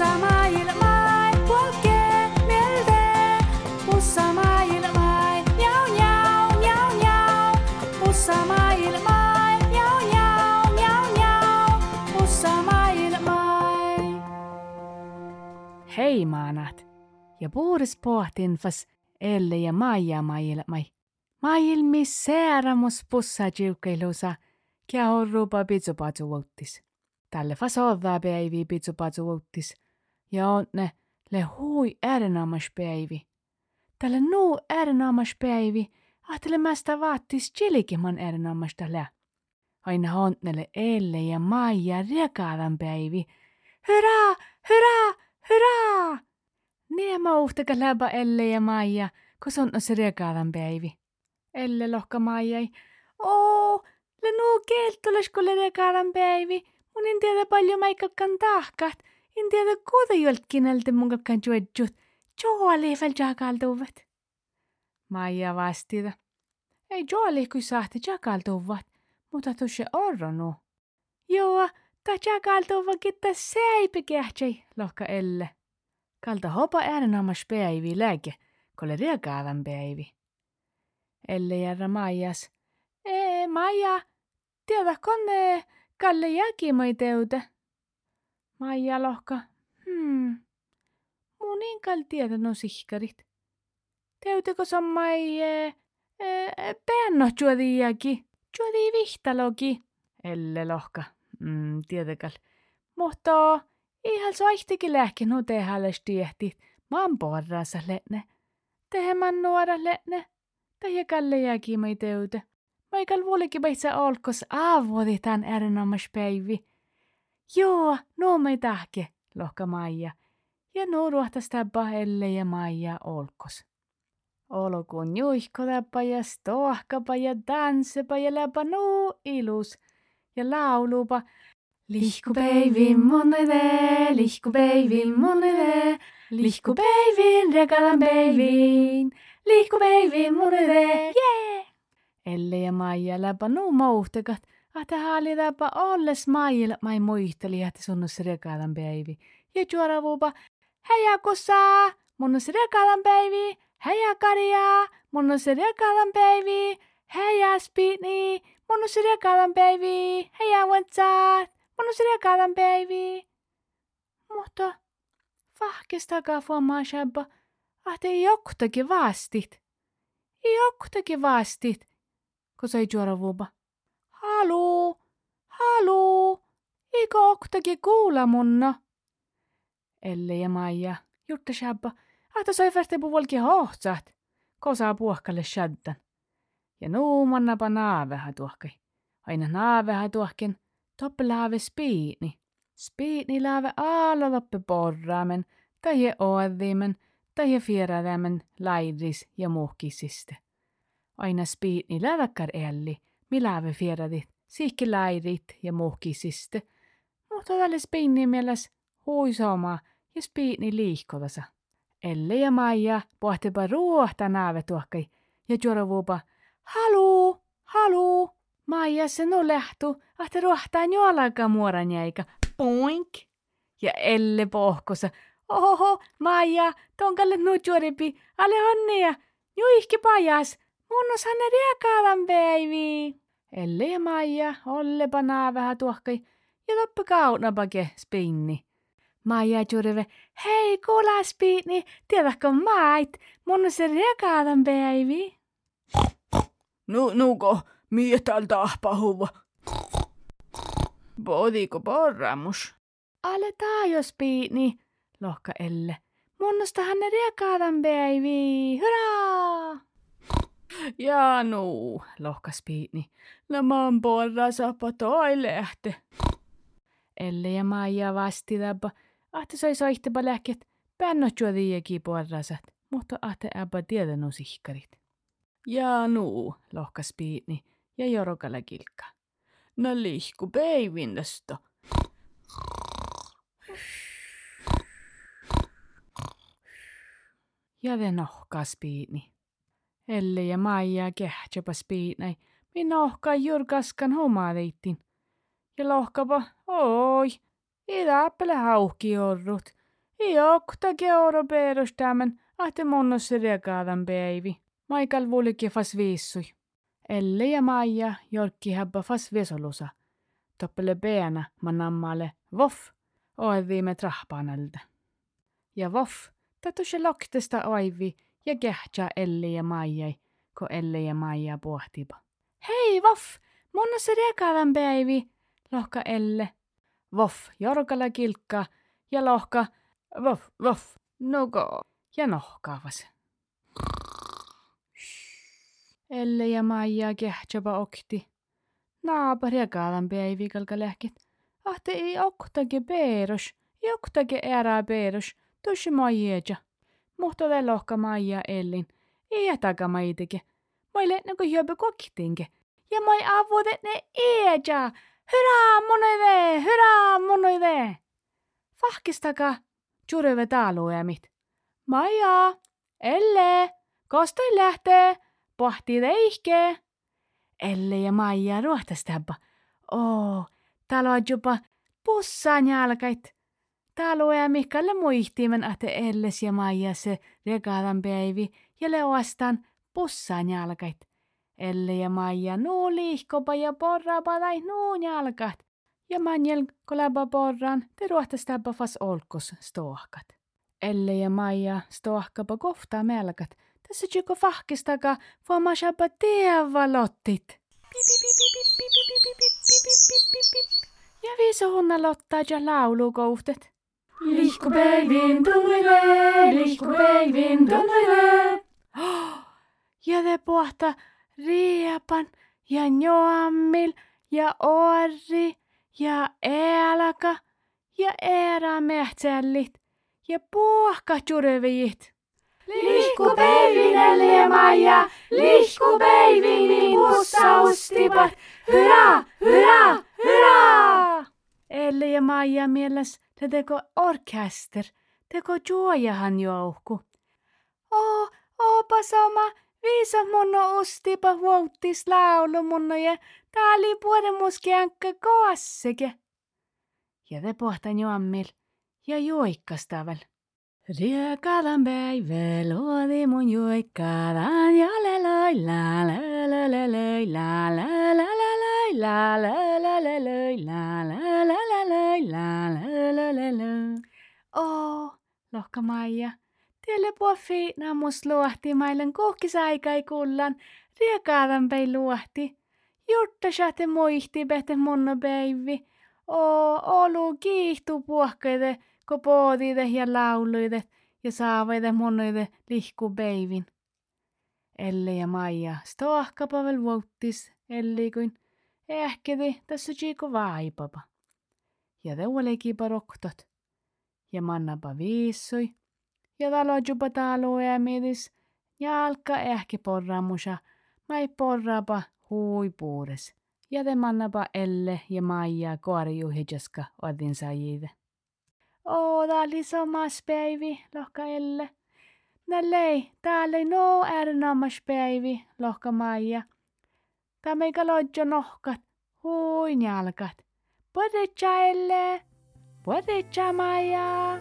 Pussa maailmai, polkee mieltä. Pussa maailmai, njau njau, njau njau. Pussa maailmai, njau njau, njau njau. Pussa maailmai. Hei maanat. Ja puhdas pohtin fas elle ja maija maailmai. Maailmi sääramus pussa jiukailusa, kia horrupa pitsupatsu vuottis. Tälle fas oddaa päivi pitsupatsu vuottis. Ja on ne le hui äärenaamas päivi. Tälle nuu äärenaamas päivi, ahtelemästä vaattis chilikiman äärenaamasta lää. Aina hontnelle elle ja maija riekaadan päivi. Hurraa, hurraa, hurraa! Niemä uhtaka läpä Elle ja Maija, kun on se riekaadan päivi. Elle lohka Maijai. Oo, le nuu keltoles kun le riekaadan päivi. Mun en tiedä paljon maikalkan tahkat. En tiedä kuuta joltkineltä mun kalkan juodjut. Joali väl jakaltuvat. Maija vastida. Ei joali kui sahti jakaltuvat, mutta tuossa orronu. Joo, ta jakaltuva kitta säipi kähtsei, lohka Elle. Kalta hopa äärenaamas päivi lääke, kolle riekaavan päivi. Elle järra Maijas. Ee, Maija, tiedä konne Kalle jäkimoi teuta. Maija lohka. Hmm. Mun inkal tiedä no sihkarit. Teutekö sammai e, e, penno juodi jäki. Juodi vihtalogi. Elle lohka. Mm, tietäkäl. Mutta Ihal soihtikin lähkin no tehälles tiehti. Mä oon porrassa lenne. Tehemän nuora lenne. Tähjä kalle jääki mei teuta. Maikal vuolikin meitsä olkos aavodi tän erinomas päivi. Joo, no mei tahke, lohka Maija. Ja no ruohtas täppä Elle ja Maija olkos. Olkuun juihkoläpä ja stohkapa ja tanssepa ja läpä nuu ilus. Ja laulupa, Lihku päivin monede, lihku päivin monede, lihku päivin rekalan päivin, lihku päivin monede, jee! Elle ja Maija läpä nuu mouhtakat, ahte haali läpä olles Maijilla mai muisteli, että sunnus rekalan päivi. Ja juoravuupa, heja kossa, munnus rekalan päivi, heja karja, munnus rekalan päivi, heja spitni, munnus rekalan päivi, heja wentsaat. On se rekadan päivi. Mutta vahkistakaa fuomaa shabba, ahte joktakin vastit. Joktakin vastit, kun sai juora vuoba. Halu, halu, eikö kuula munna? Elle ja Maija, jutta shabba, ahte sai värte puolki hohtsat, kosaa puhkalle shaddan. Ja nuumannapa naaveha tuohkai. Aina naaveha tuohken, Toppelave spiini. Spiini lave alla loppe porraamen, tai je oavimen, tai je fierälämen laidis ja muhkisiste. Aina spiini läväkkar elli, milave fieradit, siikki laidit ja muhkisiste. Mutta tälle spiini mieles huisoma ja spiini liihkovasa. Elle ja Maija pohtipa ruohta naave tuohkai ja juoravuupa, haluu, haluu. Maija se no lähtu, ahte rohtaan jo alkaa muoran jäikä. Poink! Ja Elle pohkosa. Oho, Maija, tonkalle nujuoripi, ale onnia. Juihki pajas, munnos hanne riekaalan päivi. Elle ja Maija, ollepa naa vähän tuohkai, ja loppu kaunapake spinni. Maija juurive, hei kuula spiini, tiedätkö mait, munnos se riekaalan päivi. Nu, nuko, Mietalta ahpahuva. Podiko porramus? Ale taajos piini, lohka Elle. Munnosta hän riekaadan päivi, hurraa! Ja nu, lohkas piini. Nämä porra sapa toi lähte. Elle ja Maija vastidaba, ahte sai soihteba lähket, pännot juodiäkin porrasat, mutta ahte äpä tiedä no sihkarit. Ja nu, lohkas piini ja jorokalla kilkka. No lihku päivinnosta. Ja ve nohkas piini. Elle ja Maija kehtsäpäs piinai, minä nohkaa jurkaskan homaleitin. Ja lohkapa, oi, idäppele hauhki jorrut. I okta euro perustamen, ahte monnossa reakaadan päivi. Maikal vuolikin fas viissui. Elle ja Maija jorkki häppä fas vesolusa. Toppele peänä manammalle voff, oe viime trahpanalta. Ja voff, tätu se loktesta oivi ja kähtsä Elle ja Maijai, ko Elle ja Maija pohtipa. Hei voff, monna se reakaadan päivi, lohka Elle. Voff, jorkalla kilkka ja lohka, voff, voff, nuko ja nohkaavas. Elle ja Maija kähtsäpä okti. Naapari ja kaalan päivi kalka lähkit. Ahte ei oktage peeros, ei oktage erää peeros, tuossa Maija. Mutta ole lohka Maija Ellin. Ei jätäkä maitike. Moi lehne kun hyöpy koktinke. Ja moi avuudet ne eeja. Hyrää monoide, hyrää monoide. Fahkistaka, tjureve taaluemit. Maija, Elle, kostoi lähtee, pohti leihke. Elle ja Maija ruohtastabba. Oo, talo jopa pussaan jalkait. Talo ja Mikalle muihtimen, että Elles ja Maija se regalan päivi ja leuastaan pussaan jalkait. Elle ja Maija nuu liihkopa ja porrapa tai nuu jalkat. Ja manjel kolaba porran te ruohtastabba fas olkos stohkat. Elle ja Maija stohkapa kofta melkat. Tässä tjukko fahkistaka voima shabba teavalottit. Ja viiso hunna lottaa ja laulukohtet. Lihkupäivin tunglile, lihkupäivin tunglile. Ja te puhta riepan ja joammil ja orri ja elaka ja erämehtsellit ja puohkajurviit. Lihkupäivinä liema ja lihkupäivini niin pussaustivat. Hyvä, hyvä! Ellei Maija mielessä te teko orkester, teko juojahan jouhku. Oo, oopa sama, viisa munno ustipa huottis laulu munno ja taali puolen muskiankka koosseke. Ja te pohtan juommil ja juoikkastavel. Riekalan päiväl oli mun juikkalan ja leloi la lelelelei la lelelelei la la la la, la, la, Oh, lohka Maija, Tiele puo fiina mus luohti mailen kuhkisaikai kullan, Riekaavan pei luohti. Jutta saatte muihti pehte munno päivi. Oh, olu kiihtu puohkeide, ko poodide ja lauluide ja saaveide munnoide lihku päivin. Elle ja Maija stoahkapavel vuottis, elli kuin ehkedi tässä chiiko vaipapa. Ja te olegi baroktot. Ja mannapa viissui. Ja talo juba talo ja alka ehkä porramusa. Mai porrapa hui puures. Ja te mannapa Elle ja Maija koarijuhijaska odin sajide. Oo, tää oli samas päivi, lohka Elle. Nällei, täällä ei no erinomas päivi, lohka Maija. Tää meikä lodjo nohkat, huin jalkat. Borecaelle, Borecamaya.